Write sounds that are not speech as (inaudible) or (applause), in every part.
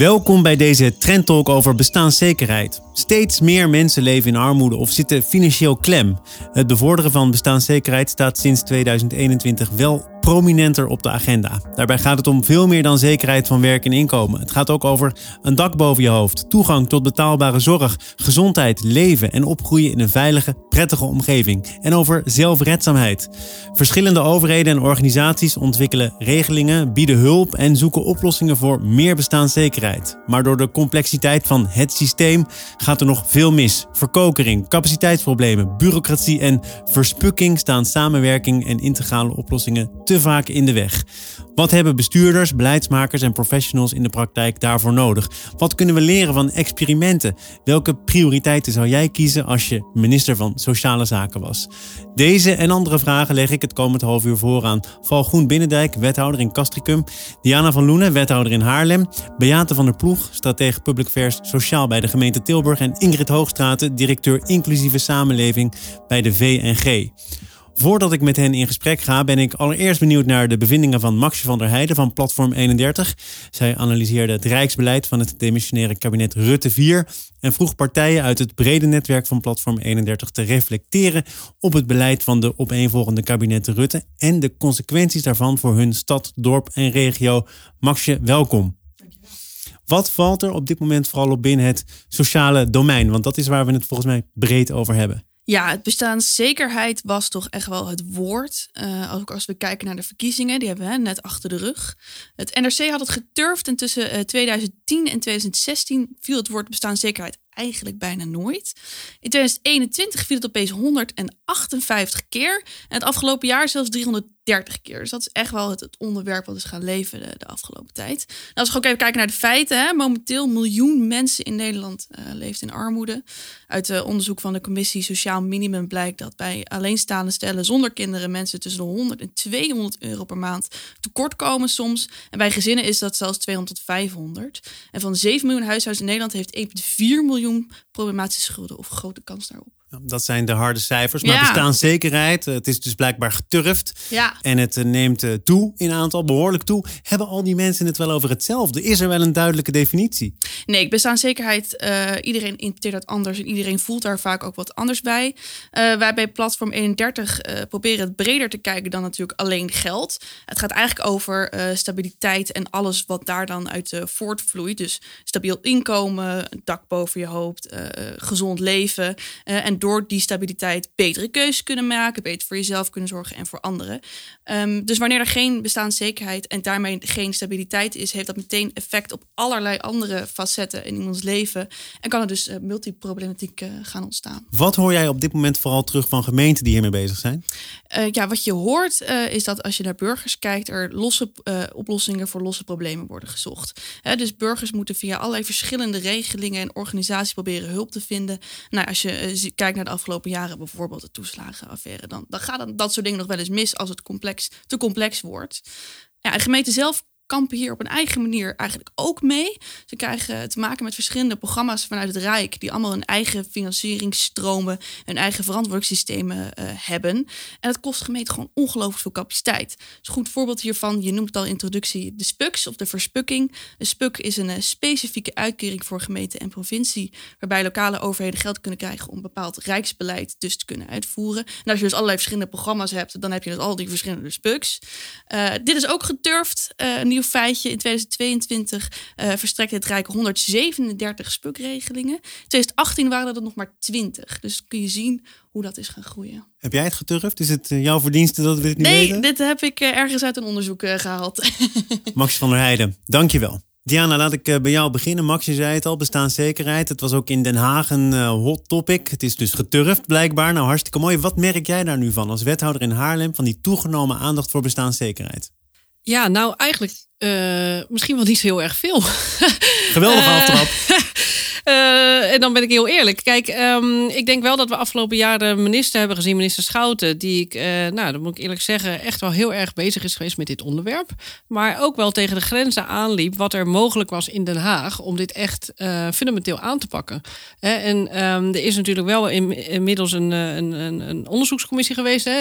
Platform 31. Welkom bij deze trendtalk over bestaanszekerheid. Steeds meer mensen leven in armoede of zitten financieel klem. Het bevorderen van bestaanszekerheid staat sinds 2021 wel prominenter op de agenda. Daarbij gaat het om veel meer dan zekerheid van werk en inkomen. Het gaat ook over een dak boven je hoofd, toegang tot betaalbare zorg, gezondheid, leven en opgroeien in een veilige, prettige omgeving. En over zelfredzaamheid. Verschillende overheden en organisaties ontwikkelen regelingen, bieden hulp en zoeken oplossingen voor meer bestaanszekerheid. Maar door de complexiteit van het systeem gaat er nog veel mis. Verkokering, capaciteitsproblemen, bureaucratie en verspukking staan samenwerking en integrale oplossingen te vaak in de weg. Wat hebben bestuurders, beleidsmakers en professionals in de praktijk daarvoor nodig? Wat kunnen we leren van experimenten? Welke prioriteiten zou jij kiezen als je minister van Sociale Zaken was? Deze en andere vragen leg ik het komend half uur voor aan Val Groen Binnendijk, wethouder in Castricum, Diana van Loenen, wethouder in Haarlem, Beate van der Ploeg, stratege Public Affairs Sociaal bij de gemeente Tilburg en Ingrid Hoogstraten, directeur inclusieve samenleving bij de VNG. Voordat ik met hen in gesprek ga, ben ik allereerst benieuwd naar de bevindingen van Maxje van der Heijden van Platform 31. Zij analyseerde het rijksbeleid van het demissionaire kabinet Rutte 4 en vroeg partijen uit het brede netwerk van Platform 31 te reflecteren op het beleid van de opeenvolgende kabinetten Rutte en de consequenties daarvan voor hun stad, dorp en regio. Maxje, welkom. Wat valt er op dit moment vooral op binnen het sociale domein? Want dat is waar we het volgens mij breed over hebben. Ja, het bestaanszekerheid was toch echt wel het woord. Uh, ook als we kijken naar de verkiezingen, die hebben we net achter de rug. Het NRC had het geturfd en tussen 2010 eh, en 2016 viel het woord bestaanszekerheid eigenlijk bijna nooit. In 2021 viel het opeens 158 keer. En het afgelopen jaar zelfs 330 keer. Dus dat is echt wel het, onderwerp wat is gaan leven de, afgelopen tijd. Nou, als we ook even kijken naar de feiten. Hè. Momenteel miljoen mensen in Nederland uh, leeft in armoede. Uit uh, onderzoek van de commissie Sociaal Minimum blijkt dat bij alleenstaande stellen zonder kinderen mensen tussen de 100 en 200 euro per maand tekort komen soms. En bij gezinnen is dat zelfs 200 tot 500. En van 7 miljoen huishoudens in Nederland heeft 1,4 miljoen problematische schulden of grote kans daarop. Dat zijn de harde cijfers. Maar ja. bestaanszekerheid, het is dus blijkbaar geturfd. Ja. En het eh, neemt eh, toe in aantal, behoorlijk toe. Hebben al die mensen het wel over hetzelfde? Is er wel een duidelijke definitie? Nee, bestaanszekerheid, uh, iedereen interpreteert dat anders. En iedereen voelt daar vaak ook wat anders bij. Uh, wij bij Platform 31 uh, proberen het breder te kijken dan natuurlijk alleen geld. Het gaat eigenlijk over stabiliteit en alles wat daar dan uit voortvloeit. Dus stabiel inkomen, dak boven je hoofd, gezond leven. en door die stabiliteit betere keuzes kunnen maken, beter voor jezelf kunnen zorgen en voor anderen. Um, dus wanneer er geen bestaanszekerheid en daarmee geen stabiliteit is, heeft dat meteen effect op allerlei andere facetten in iemands leven. En kan er dus uh, multiproblematiek uh, gaan ontstaan. Wat hoor jij op dit moment vooral terug van gemeenten die hiermee bezig zijn? Uh, ja, wat je hoort is dat als je naar burgers kijkt, er losse oplossingen voor losse problemen worden gezocht. dus burgers moeten via allerlei verschillende regelingen en organisaties proberen hulp te vinden. Nou, als je kijkt naar de afgelopen jaren, bijvoorbeeld de toeslagenaffaire, dan, dan gaat dat soort dingen nog wel eens mis als het complex, te complex wordt. Ja, de gemeente zelf kampen hier op een eigen manier eigenlijk ook mee. Ze krijgen te maken met verschillende programma's vanuit het Rijk, die allemaal hun eigen financieringsstromen, hun eigen verantwoordingssystemen uh, hebben. En dat kost gemeente gewoon ongelooflijk veel capaciteit. Dus een goed voorbeeld hiervan, je noemt het al in introductie, de SPUCs of de verspukking. Een SPUC is een uh, specifieke uitkering voor gemeente en provincie, waarbij lokale overheden geld kunnen krijgen om bepaald rijksbeleid dus te kunnen uitvoeren. En als je dus allerlei verschillende programma's hebt, dan heb je dus al die verschillende SPUCs. Uh, dit is ook geturfd, een nieuw feitje. In 2022 uh, verstrekte het Rijk 137 spukregelingen. In 2018 waren er nog maar 20. Dus kun je zien hoe dat is gaan groeien. Heb jij het geturfd? Is het uh, jouw verdienste dat we dit niet nee, weten? Nee, dit heb ik uh, ergens uit een onderzoek gehaald. (laughs) Max van der Heijden, dankjewel. Diana, laat ik bij jou beginnen. Max, je zei het al, bestaanszekerheid. Het was ook in Den Haag een hot topic. Het is dus geturfd blijkbaar. Nou, hartstikke mooi. Wat merk jij daar nu van als wethouder in Haarlem... van die toegenomen aandacht voor bestaanszekerheid? Ja, nou eigenlijk uh, misschien wel niet zo heel erg veel. Geweldige uh, aftrap. (laughs) Uh, en dan ben ik heel eerlijk. Kijk, um, ik denk wel dat we afgelopen jaren minister hebben gezien, minister Schouten, die ik, uh, nou, dat moet ik eerlijk zeggen, echt wel heel erg bezig is geweest met dit onderwerp. Maar ook wel tegen de grenzen aanliep wat er mogelijk was in Den Haag om dit echt uh, fundamenteel aan te pakken. Hè? En um, er is natuurlijk wel in, inmiddels een, een, een, een, onderzoekscommissie geweest. Hè?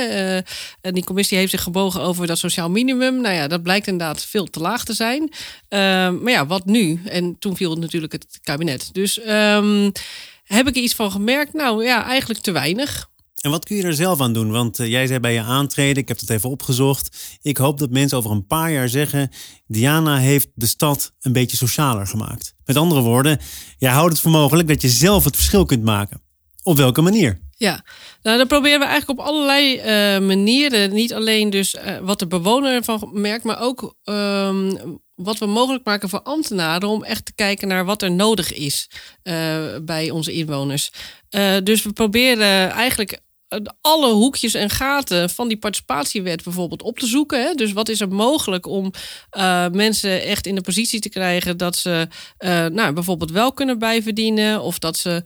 en die commissie heeft zich gebogen over dat sociaal minimum. Nou ja, dat blijkt inderdaad veel te laag te zijn. Ehm, maar ja, wat nu? En toen viel natuurlijk het kabinet. Dus um, heb ik er iets van gemerkt? Nou ja, eigenlijk te weinig. En wat kun je er zelf aan doen? Want uh, jij zei bij je aantreden, ik heb het even opgezocht. Ik hoop dat mensen over een paar jaar zeggen: Diana heeft de stad een beetje socialer gemaakt. Met andere woorden, jij houdt het voor mogelijk dat je zelf het verschil kunt maken. Op welke manier? Ja, nou dan proberen we eigenlijk op allerlei uh, manieren. Niet alleen dus uh, wat de bewoner ervan merkt, maar ook um, wat we mogelijk maken voor ambtenaren om echt te kijken naar wat er nodig is uh, bij onze inwoners. dus we proberen eigenlijk alle hoekjes en gaten van die participatiewet bijvoorbeeld op te zoeken. Hè? Dus wat is er mogelijk om uh, mensen echt in de positie te krijgen dat ze uh, nou, bijvoorbeeld wel kunnen bijverdienen of dat ze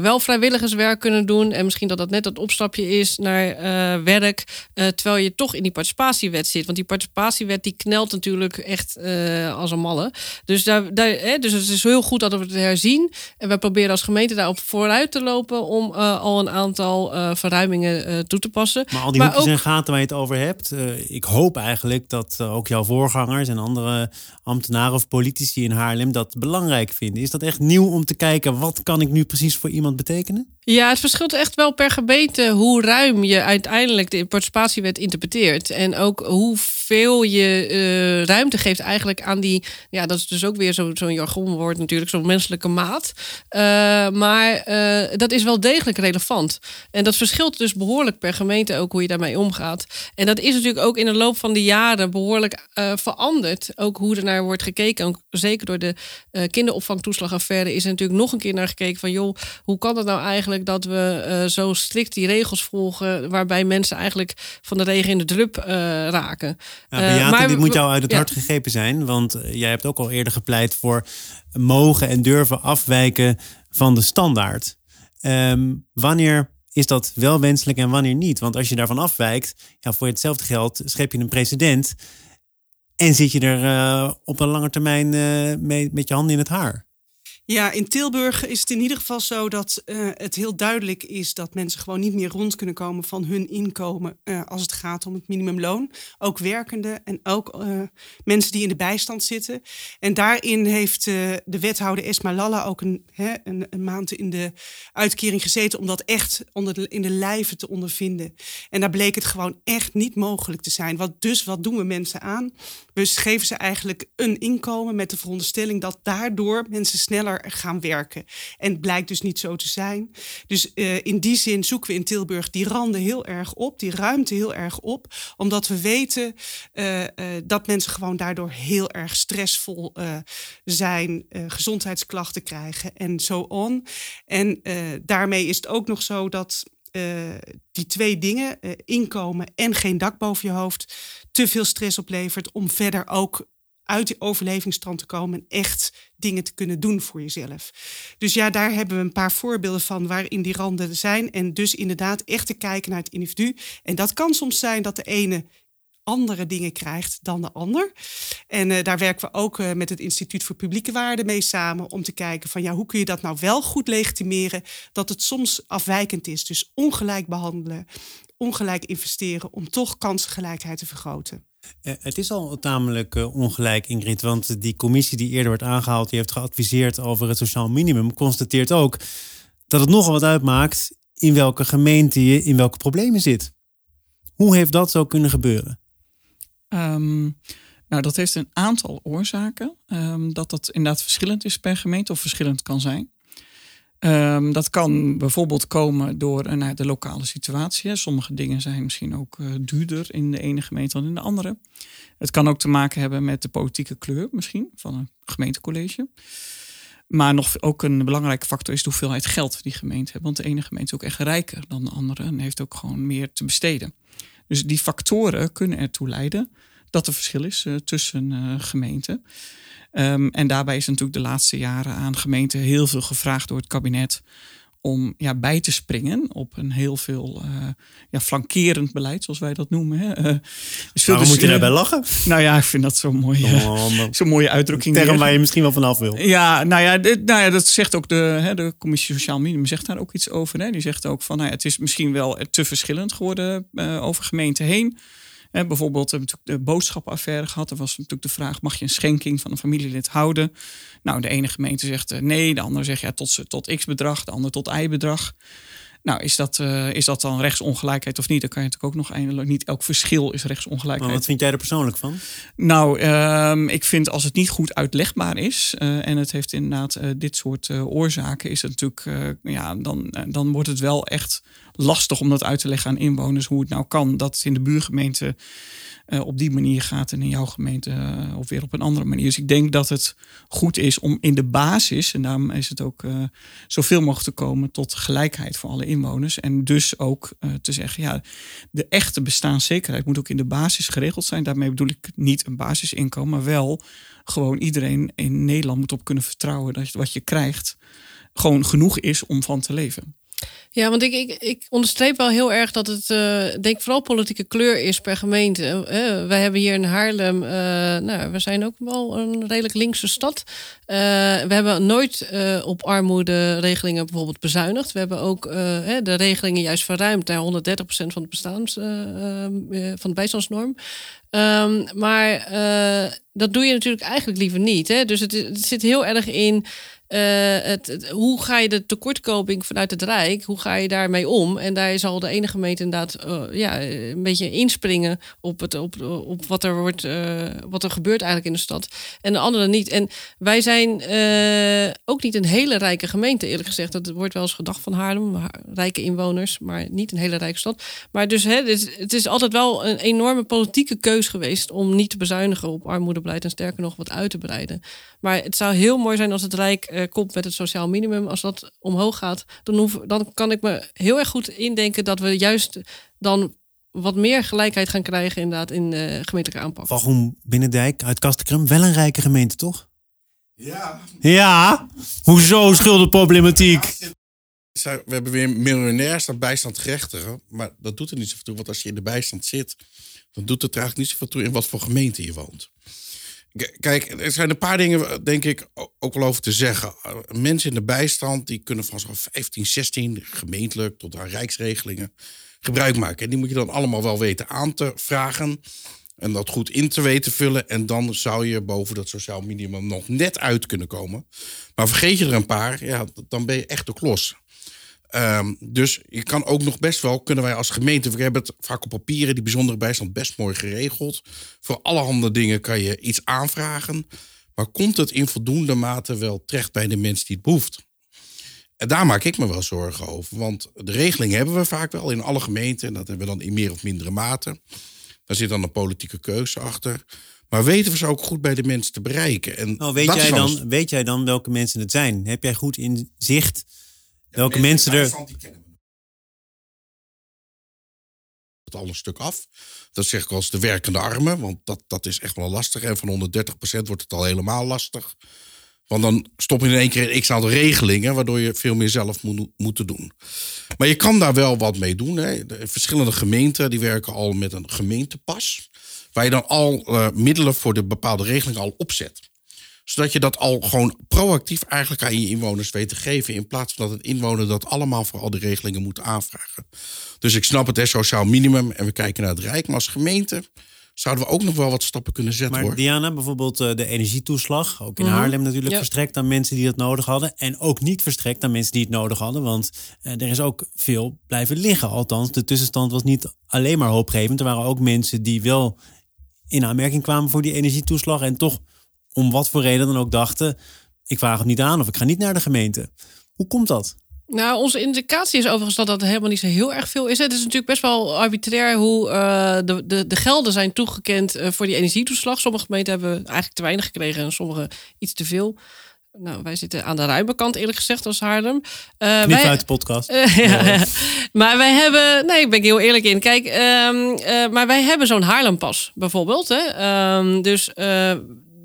wel vrijwilligerswerk kunnen doen en misschien dat dat net het opstapje is naar werk, terwijl je toch in die participatiewet zit. Want die participatiewet die knelt natuurlijk echt als een malle. Dus, daar, daar, hè, dus het is heel goed dat we het herzien en we proberen als gemeente daarop vooruit te lopen om al een aantal verruimingen uh, toe te passen. Maar al die maar hoekjes en gaten waar je het over hebt. Uh, ik hoop eigenlijk dat uh, ook jouw voorgangers en andere ambtenaren of politici in Haarlem dat belangrijk vinden. Is dat echt nieuw om te kijken wat kan ik nu precies voor iemand betekenen? Ja, het verschilt echt wel per gemeente hoe ruim je uiteindelijk de participatiewet interpreteert. En ook hoe veel je uh, ruimte geeft eigenlijk aan die, ja, dat is dus ook weer zo'n zo jargonwoord natuurlijk, zo'n menselijke maat. Uh, maar uh, dat is wel degelijk relevant. En dat verschilt dus behoorlijk per gemeente ook hoe je daarmee omgaat. En dat is natuurlijk ook in de loop van de jaren behoorlijk veranderd. Ook hoe er naar wordt gekeken. Zeker door de kinderopvangtoeslagaffaire is er natuurlijk nog een keer naar gekeken van joh, hoe kan het nou eigenlijk dat we zo strikt die regels volgen waarbij mensen eigenlijk van de regen in de drup raken. Ja, nou, Beate, uh, dit moet jou uit het hart gegrepen zijn. Want eh, jij hebt ook al eerder gepleit voor mogen en durven afwijken van de standaard. Um, wanneer is dat wel wenselijk en wanneer niet? Want als je daarvan afwijkt, ja, voor hetzelfde geld schep je een precedent. En zit je er uh, op een lange termijn uh, mee, met je handen in het haar. Ja, in Tilburg is het in ieder geval zo dat uh, het heel duidelijk is dat mensen gewoon niet meer rond kunnen komen van hun inkomen uh, als het gaat om het minimumloon. Ook werkenden en ook uh, mensen die in de bijstand zitten. En daarin heeft de wethouder Esma Lalla ook een, hè, een, maand in de uitkering gezeten om dat echt onder de, in de lijven te ondervinden. En daar bleek het gewoon echt niet mogelijk te zijn. Wat, dus wat doen we mensen aan? We geven ze eigenlijk een inkomen met de veronderstelling dat daardoor mensen sneller gaan werken. En het blijkt dus niet zo te zijn. Dus uh, in die zin zoeken we in Tilburg die randen heel erg op, die ruimte heel erg op, omdat we weten uh, uh, dat mensen gewoon daardoor heel erg stressvol zijn, gezondheidsklachten krijgen en zo on. En daarmee is het ook nog zo dat die twee dingen, inkomen en geen dak boven je hoofd, te veel stress oplevert om verder ook uit die overlevingsstand te komen en echt dingen te kunnen doen voor jezelf. Dus ja, daar hebben we een paar voorbeelden van waarin die randen zijn. En dus inderdaad echt te kijken naar het individu. En dat kan soms zijn dat de ene andere dingen krijgt dan de ander. En uh, daar werken we ook uh, met het Instituut voor Publieke Waarden mee samen om te kijken van ja, hoe kun je dat nou wel goed legitimeren dat het soms afwijkend is. Dus ongelijk behandelen, ongelijk investeren om toch kansengelijkheid te vergroten. Eh, het is al tamelijk uh, ongelijk, Ingrid. Want die commissie die eerder werd aangehaald, die heeft geadviseerd over het sociaal minimum, constateert ook dat het nogal wat uitmaakt in welke gemeente je in welke problemen zit. Hoe heeft dat zo kunnen gebeuren? Um, nou, dat heeft een aantal oorzaken. Um, dat dat inderdaad verschillend is per gemeente of verschillend kan zijn. Um, dat kan bijvoorbeeld komen door uh, de lokale situatie. Sommige dingen zijn misschien ook uh, duurder in de ene gemeente dan in de andere. Het kan ook te maken hebben met de politieke kleur misschien van een gemeentecollege. Maar nog ook een belangrijke factor is de hoeveelheid geld die gemeente hebben. Want de ene gemeente is ook echt rijker dan de andere en heeft ook gewoon meer te besteden. Dus die factoren kunnen ertoe leiden dat er verschil is tussen gemeenten. Ehm, en daarbij is natuurlijk de laatste jaren aan gemeenten heel veel gevraagd door het kabinet om ja, bij te springen op een heel veel uh, ja, flankerend beleid, zoals wij dat noemen. Hè. Uh, dus Waarom moet je daarbij lachen? Nou ja, ik vind dat zo'n mooie, oh, (laughs) zo'n mooie uitdrukking. Term waar je misschien wel vanaf wil. Ja, nou ja, dit, nou ja dat zegt ook de, hè, de Commissie Sociaal Minimum zegt daar ook iets over. Hè. Die zegt ook van, nou ja, het is misschien wel te verschillend geworden over gemeenten heen bijvoorbeeld hebben we natuurlijk de boodschappenaffaire gehad. Er was natuurlijk de vraag: mag je een schenking van een familielid houden? Nou, de ene gemeente zegt uh, nee, de andere zegt ja, tot, tot x bedrag, de andere tot y bedrag. Nou, is dat, uh, is dat dan rechtsongelijkheid of niet? Dan kan je natuurlijk ook nog eindelijk niet elk verschil is rechtsongelijkheid. Maar wat vind jij er persoonlijk van? Nou, uh, ik vind als het niet goed uitlegbaar is uh, en het heeft inderdaad dit soort oorzaken, is het natuurlijk, ja, dan, dan wordt het wel echt lastig om dat uit te leggen aan inwoners hoe het nou kan dat het in de buurgemeente uh, op die manier gaat en in jouw gemeente uh, of weer op een andere manier. Dus ik denk dat het goed is om in de basis, en daarom is het ook uh, zoveel mogelijk te komen tot gelijkheid voor alle inwoners. En dus ook te zeggen, ja, de echte bestaanszekerheid moet ook in de basis geregeld zijn. Daarmee bedoel ik niet een basisinkomen, maar wel gewoon iedereen in Nederland moet op kunnen vertrouwen dat wat je krijgt gewoon genoeg is om van te leven. Ja, want ik, ik, ik onderstreep wel heel erg dat het, uh, denk vooral politieke kleur is per gemeente. Uh, wij hebben hier in Haarlem, uh, nou, we zijn ook wel een redelijk linkse stad. we hebben nooit op armoede-regelingen bijvoorbeeld bezuinigd. We hebben ook de regelingen juist verruimd naar 130% van het bestaans, van de bijstandsnorm. Um, maar dat doe je natuurlijk eigenlijk liever niet. Hè? Dus het zit heel erg in het, hoe ga je de tekortkoming vanuit het Rijk, hoe ga je daarmee om? En daar zal de ene gemeente inderdaad uh, ja, een beetje inspringen op, het, op, op wat, er wordt, uh, wat er gebeurt eigenlijk in de stad. En de andere niet. En wij zijn ook niet een hele rijke gemeente, eerlijk gezegd. Dat wordt wel eens gedacht van Haarlem, rijke inwoners, maar niet een hele rijke stad. Maar dus hè, het, is, het is altijd wel een enorme politieke keus geweest om niet te bezuinigen op armoedebeleid en sterker nog wat uit te breiden. Maar het zou heel mooi zijn als het Rijk komt met het sociaal minimum. Als dat omhoog gaat, dan, hoef, dan kan ik me heel erg goed indenken dat we juist dan wat meer gelijkheid gaan krijgen inderdaad in uh, gemeentelijke aanpak. Valgroen Binnendijk uit Kastenkrum, wel een rijke gemeente, toch? Ja. Ja, hoezo schuldenproblematiek? We hebben weer miljonairs dat bijstand gerechtigen. Maar dat doet er niet zoveel toe. Want als je in de bijstand zit, dan doet het eigenlijk niet zoveel toe in wat voor gemeente je woont. Kijk, er zijn een paar dingen, denk ik, ook wel over te zeggen. Mensen in de bijstand, die kunnen van zo'n 15, 16, gemeentelijk tot aan rijksregelingen, gebruik maken. En die moet je dan allemaal wel weten aan te vragen. En dat goed in te weten vullen. En dan zou je boven dat sociaal minimum nog net uit kunnen komen. Maar vergeet je er een paar, ja, dan ben je echt de klos. Um, dus je kan ook nog best wel, kunnen wij als gemeente, we hebben het vaak op papieren, die bijzondere bijstand best mooi geregeld. Voor allerhande dingen kan je iets aanvragen. Maar komt het in voldoende mate wel terecht bij de mens die het behoeft? En daar maak ik me wel zorgen over. Want de regeling hebben we vaak wel in alle gemeenten. En dat hebben we dan in meer of mindere mate. Daar zit dan een politieke keuze achter. Maar weten we ze ook goed bij de mensen te bereiken? En nou, weet, jij dan, weet jij dan welke mensen het zijn? Heb jij goed in zicht Welke mensen, er. Het al een stuk af. Dat zeg ik als de werkende armen, want dat, dat is echt wel lastig. En van 130% wordt het al helemaal lastig. Want dan stop je in één keer een x aantal regelingen, waardoor je veel meer zelf moet moeten doen. Maar je kan daar wel wat mee doen. Hè. De verschillende gemeenten die werken al met een gemeentepas, waar je dan al uh, middelen voor de bepaalde regeling al opzet zodat je dat al gewoon proactief eigenlijk aan je inwoners weet te geven. In plaats van dat het inwoner dat allemaal voor al die regelingen moet aanvragen. Dus ik snap het sociaal minimum en we kijken naar het Rijk. Maar als gemeente zouden we ook nog wel wat stappen kunnen zetten. Maar Diana, bijvoorbeeld eh, de energietoeslag, ook in mhm. Haarlem natuurlijk verstrekt aan mensen die dat nodig hadden. En ook niet verstrekt aan mensen die het nodig hadden. Want uh, er is ook veel blijven liggen. Althans, de tussenstand was niet alleen maar hoopgevend. Er waren ook mensen die wel in aanmerking kwamen voor die energietoeslag en toch om wat voor reden dan ook dachten: ik vraag het niet aan of ik ga niet naar de gemeente. Hoe komt dat? Nou, onze indicatie is overigens dat dat helemaal niet zo heel erg veel is. Het is natuurlijk best wel arbitrair hoe uh, de, de, de gelden zijn toegekend uh, voor die energietoeslag. Sommige gemeenten hebben eigenlijk te weinig gekregen en sommige iets te veel. nou, wij zitten aan de ruime kant eerlijk gezegd als Haarlem. Uh, Knip uit de podcast. (laughs) Uh, ja. Maar wij hebben, nee, ik ben heel eerlijk in. Kijk, um, uh, maar wij hebben zo'n Haarlempas bijvoorbeeld. Hè? Um, dus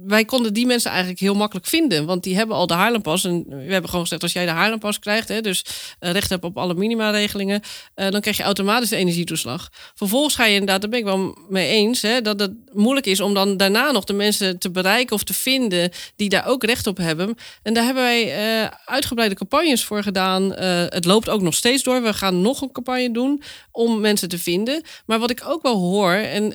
wij konden die mensen eigenlijk heel makkelijk vinden. Want die hebben al de Haarlempas. En we hebben gewoon gezegd, als jij de Haarlempas krijgt... Hè, dus uh, recht hebt op alle minimaregelingen... Uh, dan krijg je automatisch de energietoeslag. Vervolgens ga je inderdaad, daar ben ik wel mee eens... Hè, dat het moeilijk is om dan daarna nog de mensen te bereiken... of te vinden die daar ook recht op hebben. En daar hebben wij uh, uitgebreide campagnes voor gedaan. het loopt ook nog steeds door. We gaan nog een campagne doen om mensen te vinden. Maar wat ik ook wel hoor... en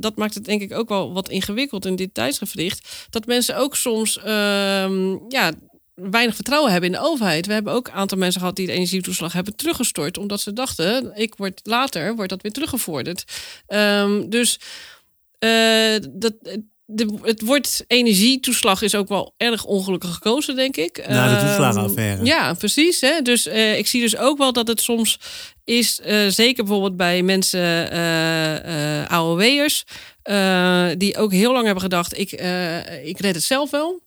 dat maakt het denk ik ook wel wat ingewikkeld in dit tijdsgevricht dat mensen ook soms uh, ja, weinig vertrouwen hebben in de overheid. We hebben ook een aantal mensen gehad die de energietoeslag hebben teruggestort, omdat ze dachten, ik word later wordt dat weer teruggevorderd. Um, dus uh, dat. De, het woord energietoeslag is ook wel erg ongelukkig gekozen, denk ik. Na de toeslagenaffaire. Um, ja, precies. Hè? Dus uh, ik zie dus ook wel dat het soms is, uh, zeker bijvoorbeeld bij mensen, AOW'ers, die ook heel lang hebben gedacht, ik, ik red het zelf wel.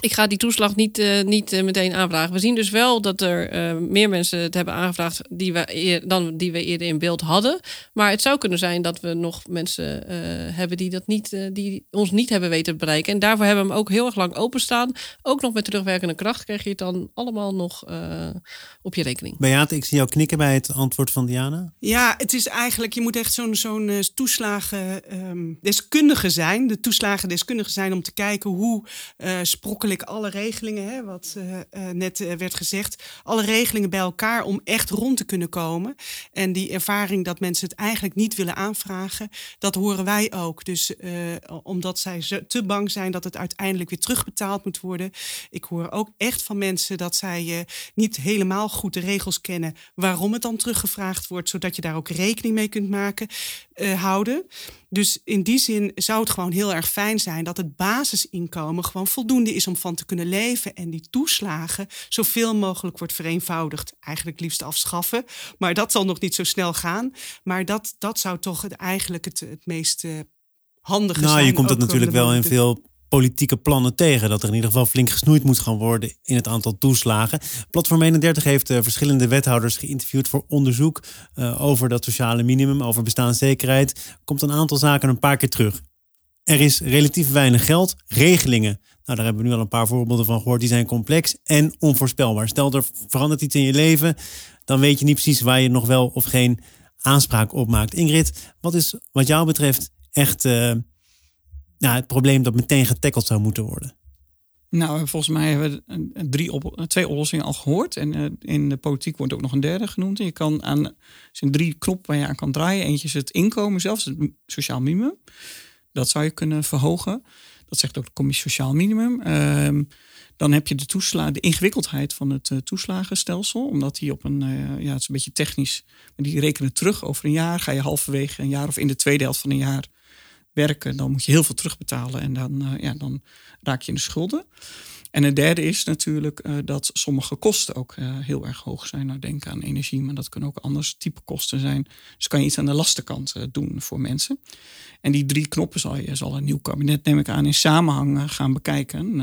Ik ga die toeslag niet, uh, niet uh, meteen aanvragen. We zien dus wel dat er uh, meer mensen het hebben aangevraagd die we eer, dan die we eerder in beeld hadden. Maar het zou kunnen zijn dat we nog mensen hebben die, dat niet, die ons niet hebben weten te bereiken. En daarvoor hebben we hem ook heel erg lang openstaan. Ook nog met terugwerkende kracht krijg je het dan allemaal nog op je rekening. Beate, ik zie jou knikken bij het antwoord van Diana. Ja, het is eigenlijk, je moet echt zo'n zo'n toeslagen um, deskundige zijn. De toeslagen deskundige zijn om te kijken hoe alle regelingen, hè, wat uh, uh, net uh, werd gezegd, alle regelingen bij elkaar om echt rond te kunnen komen. En die ervaring dat mensen het eigenlijk niet willen aanvragen, dat horen wij ook. Dus omdat zij te bang zijn dat het uiteindelijk weer terugbetaald moet worden. Ik hoor ook echt van mensen dat zij niet helemaal goed de regels kennen waarom het dan teruggevraagd wordt, zodat je daar ook rekening mee kunt maken, houden. Dus in die zin zou het gewoon heel erg fijn zijn dat het basisinkomen gewoon voldoende is om van te kunnen leven. En die toeslagen zoveel mogelijk wordt vereenvoudigd. Eigenlijk liefst afschaffen. Maar dat zal nog niet zo snel gaan. Maar dat, dat zou toch het, eigenlijk het, het meest uh, handige nou, zijn. Nou, je komt het natuurlijk wel in veel politieke plannen tegen. Dat er in ieder geval flink gesnoeid moet gaan worden in het aantal toeslagen. Platform 31 heeft uh, verschillende wethouders geïnterviewd voor onderzoek uh, over dat sociale minimum, over bestaanszekerheid. Komt een aantal zaken een paar keer terug. Er is relatief weinig geld, regelingen. Nou, daar hebben we nu al een paar voorbeelden van gehoord. Die zijn complex en onvoorspelbaar. Stel er verandert iets in je leven, dan weet je niet precies waar je nog wel of geen aanspraak op maakt. Ingrid, wat is wat jou betreft echt uh, nou, het probleem dat meteen getackeld zou moeten worden? Nou, volgens mij hebben we drie op, twee oplossingen al gehoord. En uh, in de politiek wordt ook nog een derde genoemd. Je kan aan, er zijn drie knoppen waar je aan kan draaien. Eentje is het inkomen zelfs, het sociaal minimum. Dat zou je kunnen verhogen. Dat zegt ook de commissie Sociaal Minimum. Uh, dan heb je de, toesla de ingewikkeldheid van het toeslagenstelsel. Omdat die op een, ja, het is een beetje technisch. Maar die rekenen terug over een jaar. Ga je halverwege een jaar of in de tweede helft van een jaar werken, dan moet je heel veel terugbetalen. En dan, uh, ja, dan raak je in de schulden. En het derde is natuurlijk uh, dat sommige kosten ook uh, heel erg hoog zijn. Nou, denk aan energie, maar dat kunnen ook anders type kosten zijn. Dus kan je iets aan de lastenkant uh, doen voor mensen. En die drie knoppen zal je, zal een nieuw kabinet, neem ik aan, in samenhang gaan bekijken.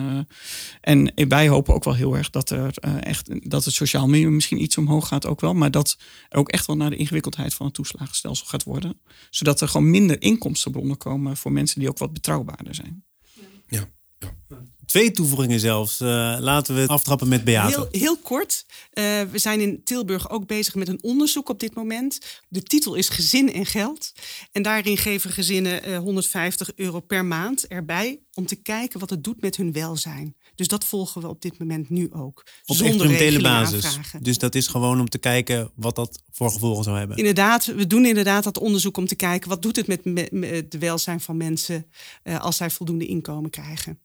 en wij hopen ook wel heel erg dat, er, echt, dat het sociaal minimum misschien iets omhoog gaat ook wel. Maar dat er ook echt wel naar de ingewikkeldheid van het toeslagenstelsel gaat worden. Zodat er gewoon minder inkomstenbronnen komen voor mensen die ook wat betrouwbaarder zijn. Ja. ja. Twee toevoegingen zelfs. Uh, laten we aftrappen met Beate. Heel, heel kort. Uh, we zijn in Tilburg ook bezig met een onderzoek op dit moment. De titel is Gezin en Geld. En daarin geven gezinnen uh, 150 euro per maand erbij om te kijken wat het doet met hun welzijn. Dus dat volgen we op dit moment nu ook. Op zonder experimentele basis. Aanvragen. Dus dat is gewoon om te kijken wat dat voor gevolgen zou hebben. Inderdaad, we doen inderdaad dat onderzoek om te kijken wat doet het met, met, met de welzijn van mensen als zij voldoende inkomen krijgen.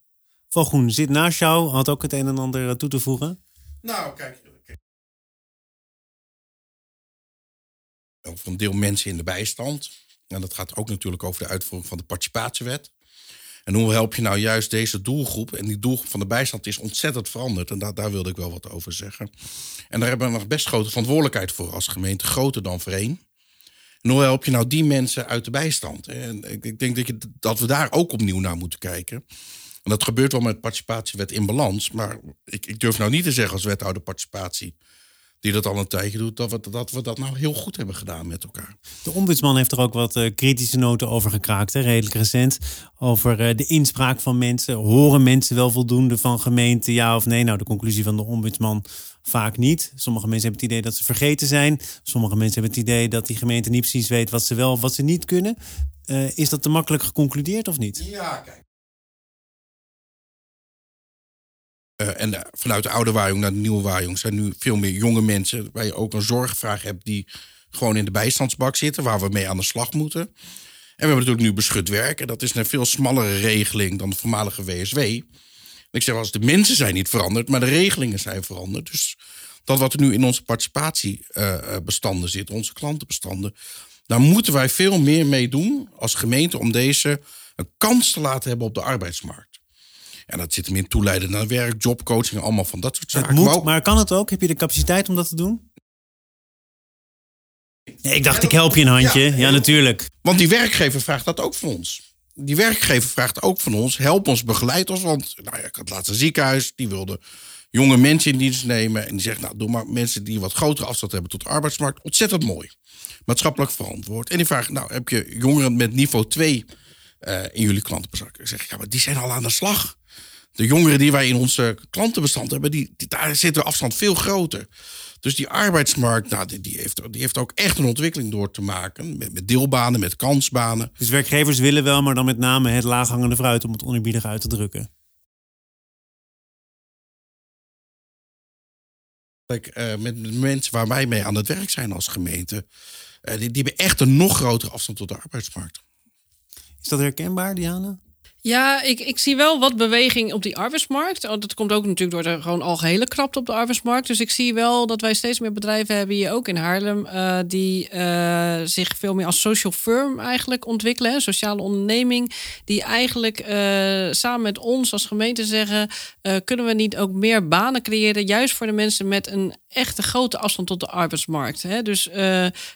Van Groen zit naast jou, had ook het een en ander toe te voegen. Nou, kijk. Over een deel mensen in de bijstand. En dat gaat ook natuurlijk over de uitvoering van de participatiewet. En hoe help je nou juist deze doelgroep? En die doelgroep van de bijstand is ontzettend veranderd. En daar, daar wilde ik wel wat over zeggen. En daar hebben we nog best grote verantwoordelijkheid voor als gemeente. Groter dan Vereen. En hoe help je nou die mensen uit de bijstand? En ik denk dat, je, dat we daar ook opnieuw naar moeten kijken. En dat gebeurt wel met participatiewet in balans. Maar ik, ik durf nou niet te zeggen als wethouder participatie die dat al een tijdje doet, dat we dat, we dat nou heel goed hebben gedaan met elkaar. De ombudsman heeft er ook wat uh, kritische noten over gekraakt, hè, redelijk recent. Over uh, de inspraak van mensen. Horen mensen wel voldoende van gemeenten, ja of nee? Nou, de conclusie van de ombudsman vaak niet. Sommige mensen hebben het idee dat ze vergeten zijn. Sommige mensen hebben het idee dat die gemeente niet precies weet wat ze wel of wat ze niet kunnen. Uh, is dat te makkelijk geconcludeerd of niet? Ja, kijk. Uh, en uh, vanuit de oude Wajong naar de nieuwe Wajong zijn nu veel meer jonge mensen. Waar je ook een zorgvraag hebt die gewoon in de bijstandsbak zitten. Waar we mee aan de slag moeten. En we hebben natuurlijk nu beschut werken. Dat is een veel smallere regeling dan de voormalige WSW. Ik zeg als de mensen zijn niet veranderd, maar de regelingen zijn veranderd. Dus dat wat er nu in onze participatiebestanden uh, zit, onze klantenbestanden. Daar moeten wij veel meer mee doen als gemeente om deze een kans te laten hebben op de arbeidsmarkt. En dat zit hem in toeleiden naar werk, jobcoaching, allemaal van dat soort zaken. Het moet, maar kan het ook? Heb je de capaciteit om dat te doen? Ja, ik dacht, ik help je een handje. Ja, ja, natuurlijk. Want die werkgever vraagt dat ook van ons. Die werkgever vraagt ook van ons: help ons, begeleid ons. Want nou ja, ik had laatst een ziekenhuis, die wilde jonge mensen in dienst nemen. En die zegt: Nou, doe maar mensen die wat grotere afstand hebben tot de arbeidsmarkt. Ontzettend mooi. Maatschappelijk verantwoord. En die vraagt: Nou, heb je jongeren met niveau 2 uh, in jullie klantenbezak? Ik zeg: Ja, maar die zijn al aan de slag de jongeren die wij in onze klantenbestand hebben, die, daar zit de afstand veel groter. Dus die arbeidsmarkt, nou, die, die, heeft, die heeft ook echt een ontwikkeling door te maken. Met, met, deelbanen, met kansbanen. Dus werkgevers willen wel, maar dan met name het laaghangende fruit om het oneerbiedig uit te drukken. Kijk, uh, met mensen waar wij mee aan het werk zijn als gemeente, uh, die, die hebben echt een nog grotere afstand tot de arbeidsmarkt. Is dat herkenbaar, Diana? Ja, ik, ik zie wel wat beweging op die arbeidsmarkt. Oh, dat komt ook natuurlijk door de gewoon algehele krapte op de arbeidsmarkt. Dus ik zie wel dat wij steeds meer bedrijven hebben hier ook in Haarlem. Uh, die uh, zich veel meer als social firm eigenlijk ontwikkelen. Sociale onderneming. Die eigenlijk uh, samen met ons als gemeente zeggen: kunnen we niet ook meer banen creëren? Juist voor de mensen met een echte grote afstand tot de arbeidsmarkt. Hè? Dus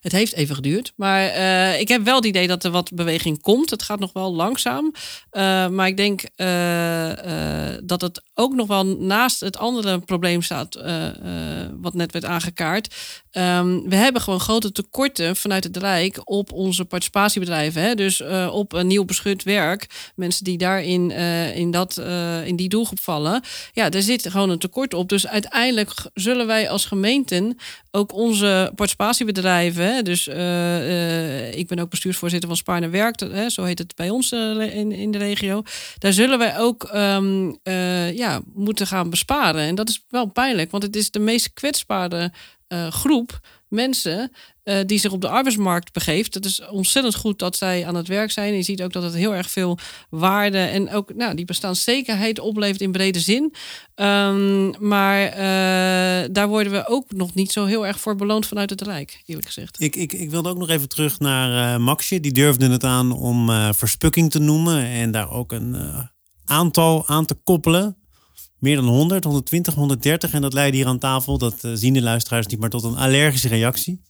het heeft even geduurd. Maar ik heb wel het idee dat er wat beweging komt. Het gaat nog wel langzaam. Uh, maar ik denk dat het ook nog wel naast het andere probleem staat, wat net werd aangekaart. Um, we hebben gewoon grote tekorten vanuit het Rijk op onze participatiebedrijven. Hè? Dus op een nieuw beschut werk. Mensen die daarin in, dat, in die doelgroep vallen. Ja, daar zit gewoon een tekort op. Dus uiteindelijk zullen wij als gemeenten ook onze participatiebedrijven. Dus ik ben ook bestuursvoorzitter van Spaarne Werk. Hè? Zo heet het bij ons in, in de regio. Daar zullen wij ook uh, ja, moeten gaan besparen. En dat is wel pijnlijk, want het is de meest kwetsbare uh, groep mensen uh, die zich op de arbeidsmarkt begeeft. Het is ontzettend goed dat zij aan het werk zijn. Je ziet ook dat het heel erg veel waarde en ook nou, die bestaanszekerheid oplevert in brede zin. Um, maar uh, daar worden we ook nog niet zo heel erg voor beloond vanuit het Rijk, eerlijk gezegd. Ik, ik, ik wilde ook nog even terug naar Maxje. Die durfde het aan om verspukking te noemen en daar ook een aantal aan te koppelen meer dan 100, 120, 130. En dat leidde hier aan tafel, dat uh, zien de luisteraars niet, maar tot een allergische reactie.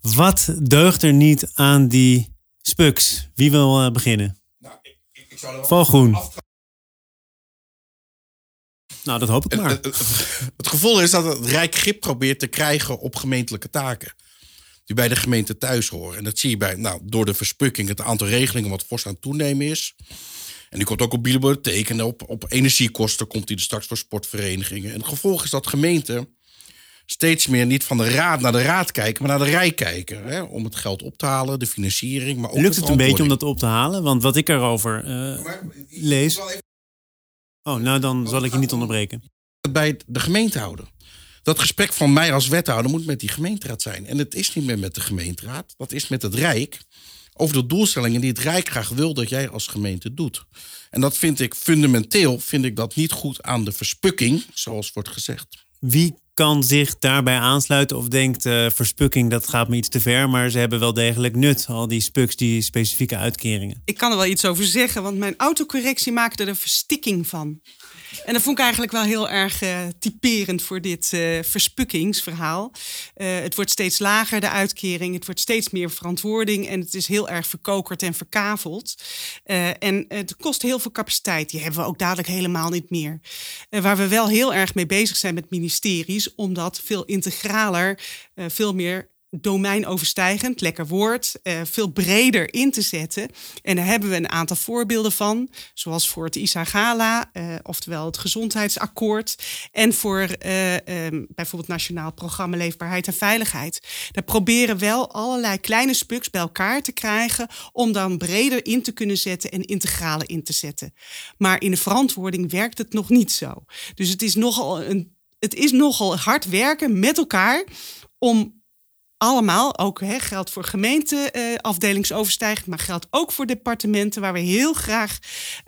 Wat deugt er niet aan die spuks? Wie wil uh, beginnen? Nou, ik, ik zou Val groen. Nou, dat hoop ik maar. Het, het, het, gevoel is dat het Rijk grip probeert te krijgen op gemeentelijke taken. Die bij de gemeente thuis horen. En dat zie je bij, nou, door de verspukking, het aantal regelingen wat fors aan het toenemen is. En die komt ook op bibliotheek en op, op energiekosten komt die er straks voor sportverenigingen. En het gevolg is dat gemeenten steeds meer niet van de raad naar de raad kijken, maar naar de rij kijken. Hè, om het geld op te halen, de financiering. Maar ook Lukt het een beetje om dat op te halen? Want wat ik erover uh, maar, lees. Oh, nou dan zal ik je niet onderbreken. Bij de gemeente houden. Dat gesprek van mij als wethouder moet met die gemeenteraad zijn. En het is niet meer met de gemeenteraad, dat is met het Rijk over de doelstellingen die het Rijk graag wil dat jij als gemeente doet. En dat vind ik fundamenteel, vind ik dat niet goed aan de verspukking, zoals wordt gezegd. Wie kan zich daarbij aansluiten of denkt uh, verspukking dat gaat me iets te ver, maar ze hebben wel degelijk nut, al die spuks, die specifieke uitkeringen. Ik kan er wel iets over zeggen, want mijn autocorrectie maakte er verstikking van. En dat vond ik eigenlijk wel heel erg uh, typerend voor dit uh, verspukkingsverhaal. Uh, het wordt steeds lager, de uitkering. Het wordt steeds meer verantwoording. En het is heel erg verkokerd en verkaveld. en het kost heel veel capaciteit. Die hebben we ook dadelijk helemaal niet meer. waar we wel heel erg mee bezig zijn met ministeries, om dat veel integraler, veel meer domeinoverstijgend, lekker woord, uh, veel breder in te zetten. En daar hebben we een aantal voorbeelden van, zoals voor het ISA-gala, uh, oftewel het gezondheidsakkoord, en voor uh, um, bijvoorbeeld Nationaal Programma Leefbaarheid en Veiligheid. Daar proberen wel allerlei kleine spuks bij elkaar te krijgen om dan breder in te kunnen zetten en integraler in te zetten. Maar in de verantwoording werkt het nog niet zo. Dus het is nogal een het is nogal hard werken met elkaar om allemaal, ook hè, geldt voor gemeenten uh, afdelingsoverstijgend, maar geldt ook voor departementen waar we heel graag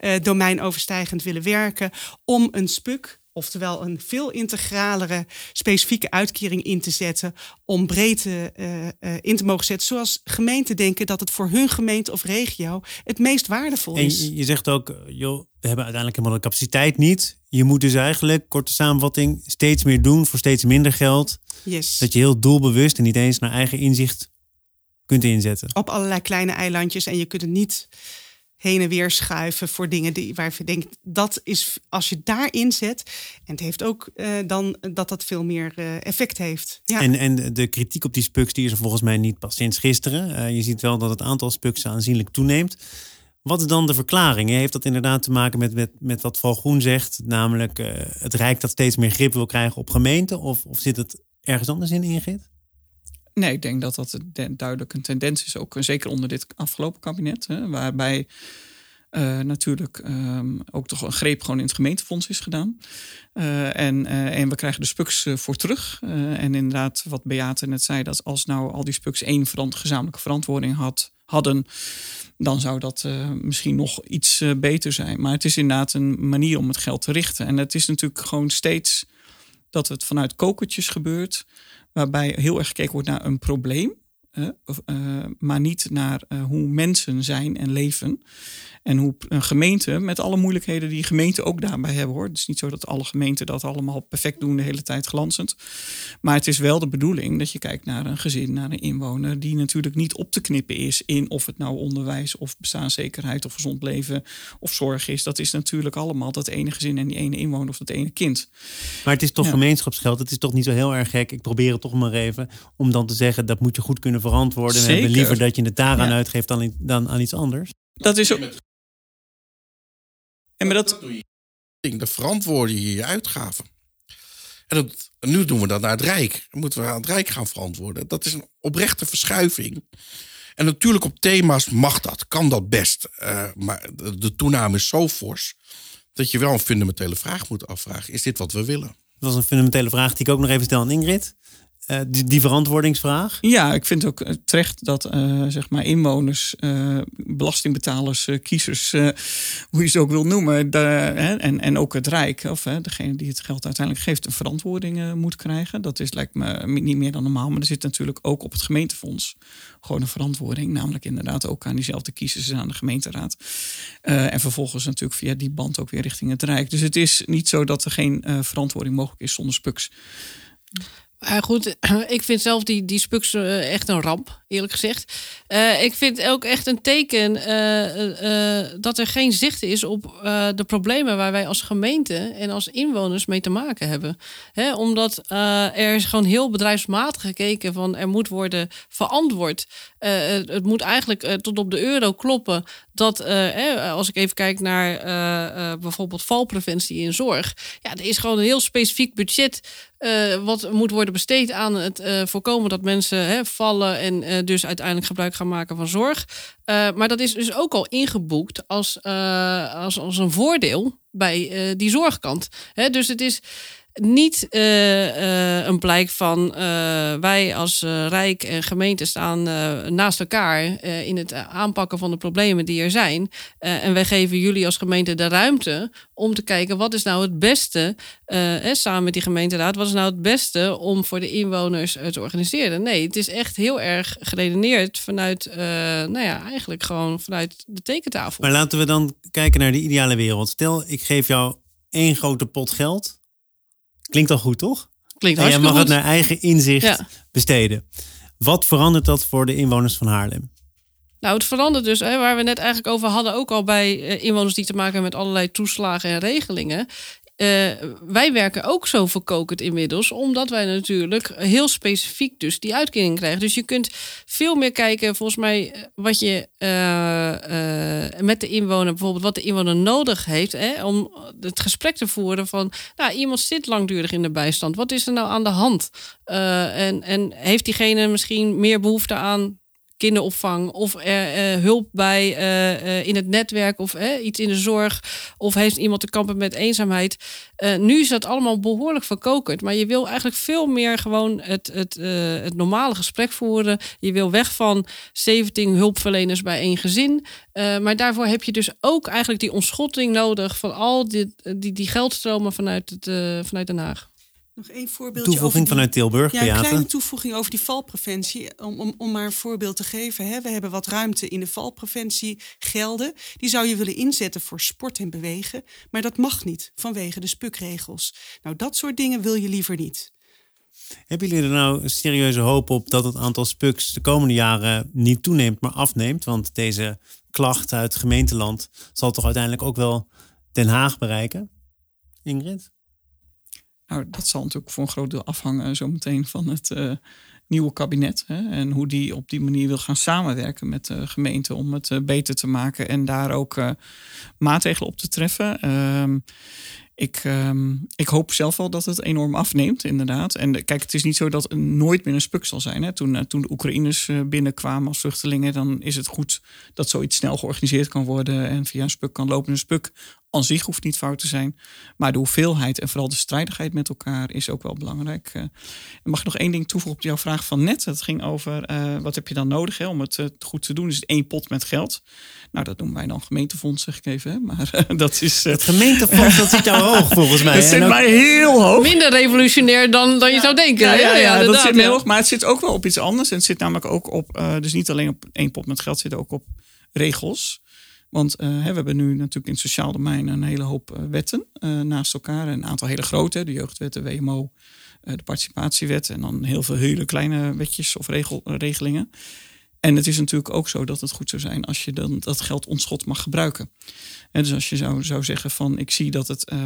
uh, domeinoverstijgend willen werken, om een spuk Oftewel een veel integralere specifieke uitkering in te zetten. Om breedte uh, uh, in te mogen zetten. Zoals gemeenten denken dat het voor hun gemeente of regio het meest waardevol is. En je zegt ook, joh, we hebben uiteindelijk helemaal de capaciteit niet. Je moet dus eigenlijk, korte samenvatting, steeds meer doen voor steeds minder geld. Yes. Dat je heel doelbewust en niet eens naar eigen inzicht kunt inzetten. Op allerlei kleine eilandjes. En je kunt het niet heen en weer schuiven voor dingen die, waar je denkt, dat is als je daarin zet. En het heeft ook uh, dan dat dat veel meer uh, effect heeft. Ja. En, en de kritiek op die spuks die is er volgens mij niet pas sinds gisteren. Uh, je ziet wel dat het aantal spuks aanzienlijk toeneemt. Wat is dan de verklaring? Heeft dat inderdaad te maken met, met, met wat Val Groen zegt? Namelijk het Rijk dat steeds meer grip wil krijgen op gemeenten? Of, of zit het ergens anders in, Ingrid? Nee, ik denk dat dat duidelijk een tendens is, ook zeker onder dit afgelopen kabinet, hè, waarbij uh, natuurlijk um, ook toch een greep gewoon in het gemeentefonds is gedaan. Uh, en, en we krijgen de spuks voor terug. en inderdaad, wat Beate net zei, dat als nou al die spuks één verant gezamenlijke verantwoording had, hadden, dan zou dat misschien nog iets beter zijn. Maar het is inderdaad een manier om het geld te richten. En het is natuurlijk gewoon steeds dat het vanuit kokertjes gebeurt waarbij heel erg gekeken wordt naar een probleem. Uh, maar niet naar uh, hoe mensen zijn en leven. En hoe een gemeente, met alle moeilijkheden die gemeenten ook daarbij hebben hoor. Het is niet zo dat alle gemeenten dat allemaal perfect doen de hele tijd glanzend. Maar het is wel de bedoeling dat je kijkt naar een gezin, naar een inwoner. Die natuurlijk niet op te knippen is in of het nou onderwijs of bestaanszekerheid of gezond leven of zorg is. Dat is natuurlijk allemaal dat ene gezin en die ene inwoner of dat ene kind. Maar het is toch gemeenschapsgeld. Het is toch niet zo heel erg gek. Ik probeer het toch maar even om dan te zeggen dat moet je goed kunnen verantwoorden. We hebben liever dat je het daaraan ja. uitgeeft dan, dan aan iets anders. Dat is ook. En maar dat... dat doe je. De verantwoorden je je uitgaven. En dat, nu doen we dat naar het Rijk. Dan moeten we aan het Rijk gaan verantwoorden. Dat is een oprechte verschuiving. En natuurlijk op thema's mag dat, kan dat best. Uh, maar de, de toename is zo fors dat je wel een fundamentele vraag moet afvragen. Is dit wat we willen? Dat was een fundamentele vraag die ik ook nog even stel aan Ingrid. Uh, die, verantwoordingsvraag? Ja, ik vind ook terecht dat uh, zeg maar inwoners, belastingbetalers, kiezers, hoe je ze ook wil noemen, en, en ook het Rijk, of degene die het geld uiteindelijk geeft, een verantwoording moet krijgen. Dat is lijkt me niet meer dan normaal, maar er zit natuurlijk ook op het gemeentefonds gewoon een verantwoording, namelijk inderdaad ook aan diezelfde kiezers en aan de gemeenteraad. en vervolgens natuurlijk via die band ook weer richting het Rijk. Dus het is niet zo dat er geen verantwoording mogelijk is zonder spuks. Uh, goed, (clears throat) ik vind zelf die, die spuks uh, echt een ramp, eerlijk gezegd. Uh, ik vind ook echt een teken dat er geen zicht is op de problemen waar wij als gemeente en als inwoners mee te maken hebben. Omdat er is gewoon heel bedrijfsmatig gekeken van er moet worden verantwoord. het moet eigenlijk tot op de euro kloppen dat als ik even kijk naar bijvoorbeeld valpreventie in zorg. Ja, er is gewoon een heel specifiek budget wat moet worden besteed aan het uh, voorkomen dat mensen hè, vallen en uh, dus uiteindelijk gebruik gaan maken van zorg. Maar dat is dus ook al ingeboekt als, als, als een voordeel bij die zorgkant. Hè, dus het is niet uh, uh, een blijk van uh, wij als Rijk en gemeente staan naast elkaar in het aanpakken van de problemen die er zijn. en wij geven jullie als gemeente de ruimte om te kijken wat is nou het beste, samen met die gemeenteraad, wat is nou het beste om voor de inwoners te organiseren. Nee, het is echt heel erg geredeneerd vanuit, nou ja, eigenlijk gewoon vanuit de tekentafel. Maar laten we dan kijken naar de ideale wereld. Stel, ik geef jou één grote pot geld. Klinkt al goed, toch? Klinkt En jij mag het naar eigen inzicht Ja. besteden. Wat verandert dat voor de inwoners van Haarlem? Nou, het verandert dus, hè, waar we net eigenlijk over hadden, ook al bij eh, inwoners die te maken hebben met allerlei toeslagen en regelingen. Eh, wij werken ook zo verkokend inmiddels, omdat wij natuurlijk heel specifiek dus die uitkering krijgen. Dus je kunt veel meer kijken, volgens mij, eh, wat je eh, met de inwoner, bijvoorbeeld wat de inwoner nodig heeft, hè, om het gesprek te voeren van, nou, iemand zit langdurig in de bijstand. Wat is er nou aan de hand? En, en heeft diegene misschien meer behoefte aan kinderopvang of er, eh, hulp bij eh, eh, in het netwerk of eh, iets in de zorg of heeft iemand te kampen met eenzaamheid. Eh, nu is dat allemaal behoorlijk verkokerd, maar je wil eigenlijk veel meer gewoon het, het, eh, het normale gesprek voeren. Je wil weg van 17 hulpverleners bij één gezin, Eh, maar daarvoor heb je dus ook eigenlijk die ontschotting nodig van al die, die, die geldstromen vanuit, het, eh, vanuit Den Haag. Nog één voorbeeldje Toevoeging die- vanuit Tilburg, Ja, een Beate. kleine toevoeging over die valpreventie. Om, om, om maar een voorbeeld te geven. Hè. We hebben wat ruimte in de valpreventie gelden. Die zou je willen inzetten voor sport en bewegen. Maar dat mag niet vanwege de spukregels. Nou, dat soort dingen wil je liever niet. Hebben jullie er nou een serieuze hoop op dat het aantal spuks de komende jaren niet toeneemt, maar afneemt? Want deze klacht uit gemeenteland zal toch uiteindelijk ook wel Den Haag bereiken? Ingrid? Nou, dat zal natuurlijk voor een groot deel afhangen zometeen van het eh, nieuwe kabinet. Hè, en hoe die op die manier wil gaan samenwerken met de gemeente om het eh, beter te maken en daar ook eh, maatregelen op te treffen. Ehm, ik, ehm, ik hoop zelf wel dat het enorm afneemt, inderdaad. En kijk, het is niet zo dat er nooit meer een spuk zal zijn. Hè. Toen, toen de Oekraïners binnenkwamen als vluchtelingen, dan is het goed dat zoiets snel georganiseerd kan worden en via een spuk kan lopen. Een spuk aan zich hoeft niet fout te zijn. Maar de hoeveelheid en vooral de strijdigheid met elkaar is ook wel belangrijk. Eh, mag ik nog één ding toevoegen op jouw vraag van net? Het ging over eh, wat heb je dan nodig hè, om het eh, goed te doen? Dus één pot met geld. Nou, dat noemen wij dan gemeentefonds, zeg ik even. Hè? Maar (laughs) dat is. Het gemeentefonds, dat zit jou (laughs) hoog volgens mij. dat zit mij heel hoog. Minder revolutionair dan, dan je zou denken. Ja, ja, ja, dat zit ja. hoog. Maar het zit ook wel op iets anders. En het zit namelijk ook op, eh, dus niet alleen op één pot met geld, het zit ook op regels. Want eh, we hebben nu natuurlijk in het sociaal domein een hele hoop eh, wetten eh, naast elkaar. Een aantal hele grote, de jeugdwet, de WMO, de participatiewet. En dan heel veel hele kleine wetjes of regel, regelingen. En het is natuurlijk ook zo dat het goed zou zijn als je dan dat geld ontschot mag gebruiken. En dus als je zou, zou zeggen van ik zie dat het eh,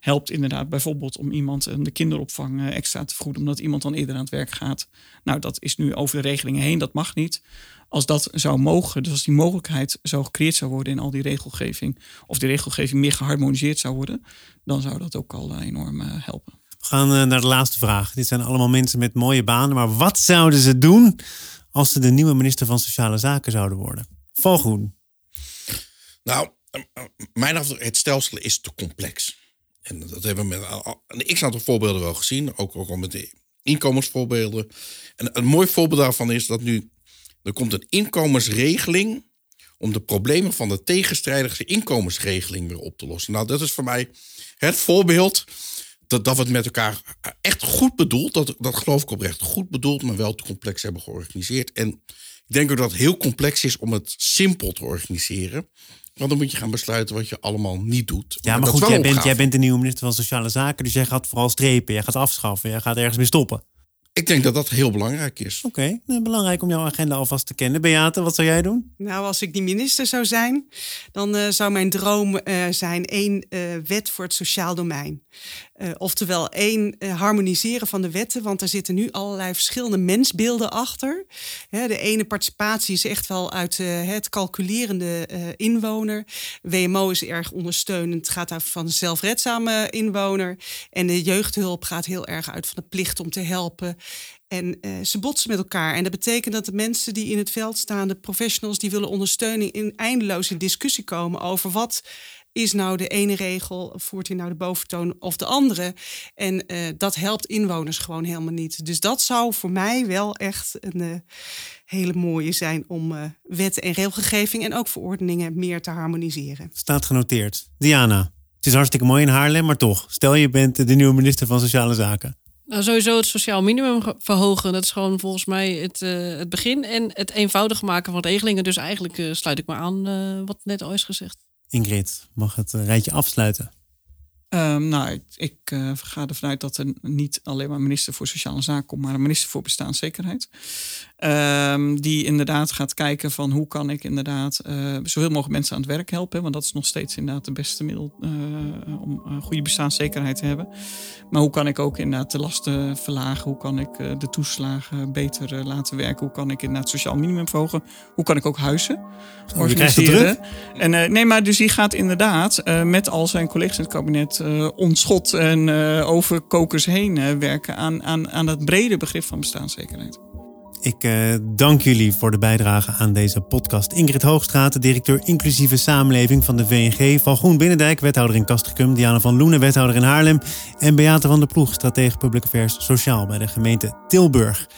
helpt inderdaad bijvoorbeeld om iemand eh, de kinderopvang eh, extra te vergoeden omdat iemand dan eerder aan het werk gaat. Nou, dat is nu over de regelingen heen, dat mag niet. Als dat zou mogen, dus als die mogelijkheid zou gecreëerd zou worden in al die regelgeving, of die regelgeving meer geharmoniseerd zou worden, dan zou dat ook al enorm helpen. We gaan naar de laatste vraag. Dit zijn allemaal mensen met mooie banen. Maar wat zouden ze doen als ze de nieuwe minister van Sociale Zaken zouden worden? Valgroen. Nou, eh, eh, mijn afdruk, het stelsel is te complex. En dat hebben we met een x-aantal voorbeelden wel gezien. Ook, ook al met de inkomensvoorbeelden. En een mooi voorbeeld daarvan is dat nu... Er komt een inkomensregeling om de problemen van de tegenstrijdige inkomensregeling weer op te lossen. Nou, dat is voor mij het voorbeeld dat, dat we het met elkaar echt goed bedoeld, dat, dat geloof ik oprecht, goed bedoeld, maar wel te complex hebben georganiseerd. En ik denk ook dat het heel complex is om het simpel te organiseren. Want dan moet je gaan besluiten wat je allemaal niet doet. Ja, maar goed, jij bent, jij bent de nieuwe minister van Sociale Zaken. Dus jij gaat vooral strepen. Jij gaat afschaffen. Jij gaat ergens mee stoppen. Ik denk dat dat heel belangrijk is. Oké, nou, belangrijk om jouw agenda alvast te kennen. Beate, wat zou jij doen? Nou, als ik die minister zou zijn, dan eh, zou mijn droom eh, zijn één eh, wet voor het sociaal domein. Eh, oftewel één eh, harmoniseren van de wetten, want er zitten nu allerlei verschillende mensbeelden achter. De ene participatie is echt wel uit eh, het calculerende inwoner. WMO is erg ondersteunend, gaat uit van een zelfredzame inwoner. En de jeugdhulp gaat heel erg uit van de plicht om te helpen. En ze botsen met elkaar. En dat betekent dat de mensen die in het veld staan, de professionals, die willen ondersteuning, in eindeloos in discussie komen over wat is nou de ene regel, voert hij nou de boventoon of de andere. En eh, dat helpt inwoners gewoon helemaal niet. Dus dat zou voor mij wel echt een eh, hele mooie zijn om eh, wetten en regelgeving en ook verordeningen meer te harmoniseren. Staat genoteerd. Diana, het is hartstikke mooi in Haarlem, maar toch. Stel je bent de nieuwe minister van Sociale Zaken. Nou, sowieso het sociaal minimum ge- verhogen. Dat is gewoon volgens mij het, eh, het begin. En het eenvoudig maken van regelingen. Dus eigenlijk eh, sluit ik maar aan eh, wat net al is gezegd. Ingrid, mag het eh, rijtje afsluiten? Um, nou, ik, ik uh, ga ervan uit dat er niet alleen maar minister voor Sociale Zaken komt, maar een minister voor bestaanszekerheid. Um, die inderdaad gaat kijken van hoe kan ik inderdaad uh, zoveel mogelijk mensen aan het werk helpen. Want dat is nog steeds inderdaad de beste middel uh, om goede bestaanszekerheid te hebben. Maar hoe kan ik ook inderdaad de lasten verlagen? Hoe kan ik de toeslagen beter laten werken? Hoe kan ik inderdaad het sociaal minimum verhogen? Hoe kan ik ook huizen oh, organiseren? En nee, maar dus die gaat inderdaad met al zijn collega's in het kabinet uh, ontschot en uh, over kokers heen uh, werken aan, aan, aan dat brede begrip van bestaanszekerheid. Ik dank jullie voor de bijdrage aan deze podcast. Ingrid Hoogstraat, directeur inclusieve samenleving van de VNG. Van Groen Binnendijk, wethouder in Castricum. Diana van Loenen, wethouder in Haarlem. En Beate van der Ploeg, stratege Public Affairs Sociaal bij de gemeente Tilburg.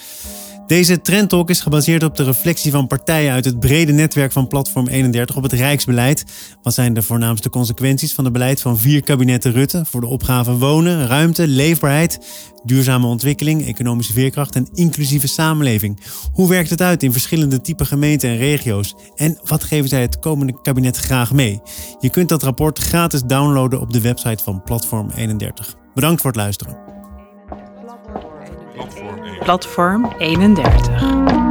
Deze trendtalk is gebaseerd op de reflectie van partijen uit het brede netwerk van Platform 31 op het Rijksbeleid. Wat zijn de voornaamste consequenties van het beleid van vier kabinetten Rutte voor de opgave wonen, ruimte, leefbaarheid, duurzame ontwikkeling, economische veerkracht en inclusieve samenleving? Hoe werkt het uit in verschillende type gemeenten en regio's? En wat geven zij het komende kabinet graag mee? Je kunt dat rapport gratis downloaden op de website van Platform 31. Bedankt voor het luisteren. Platform 31.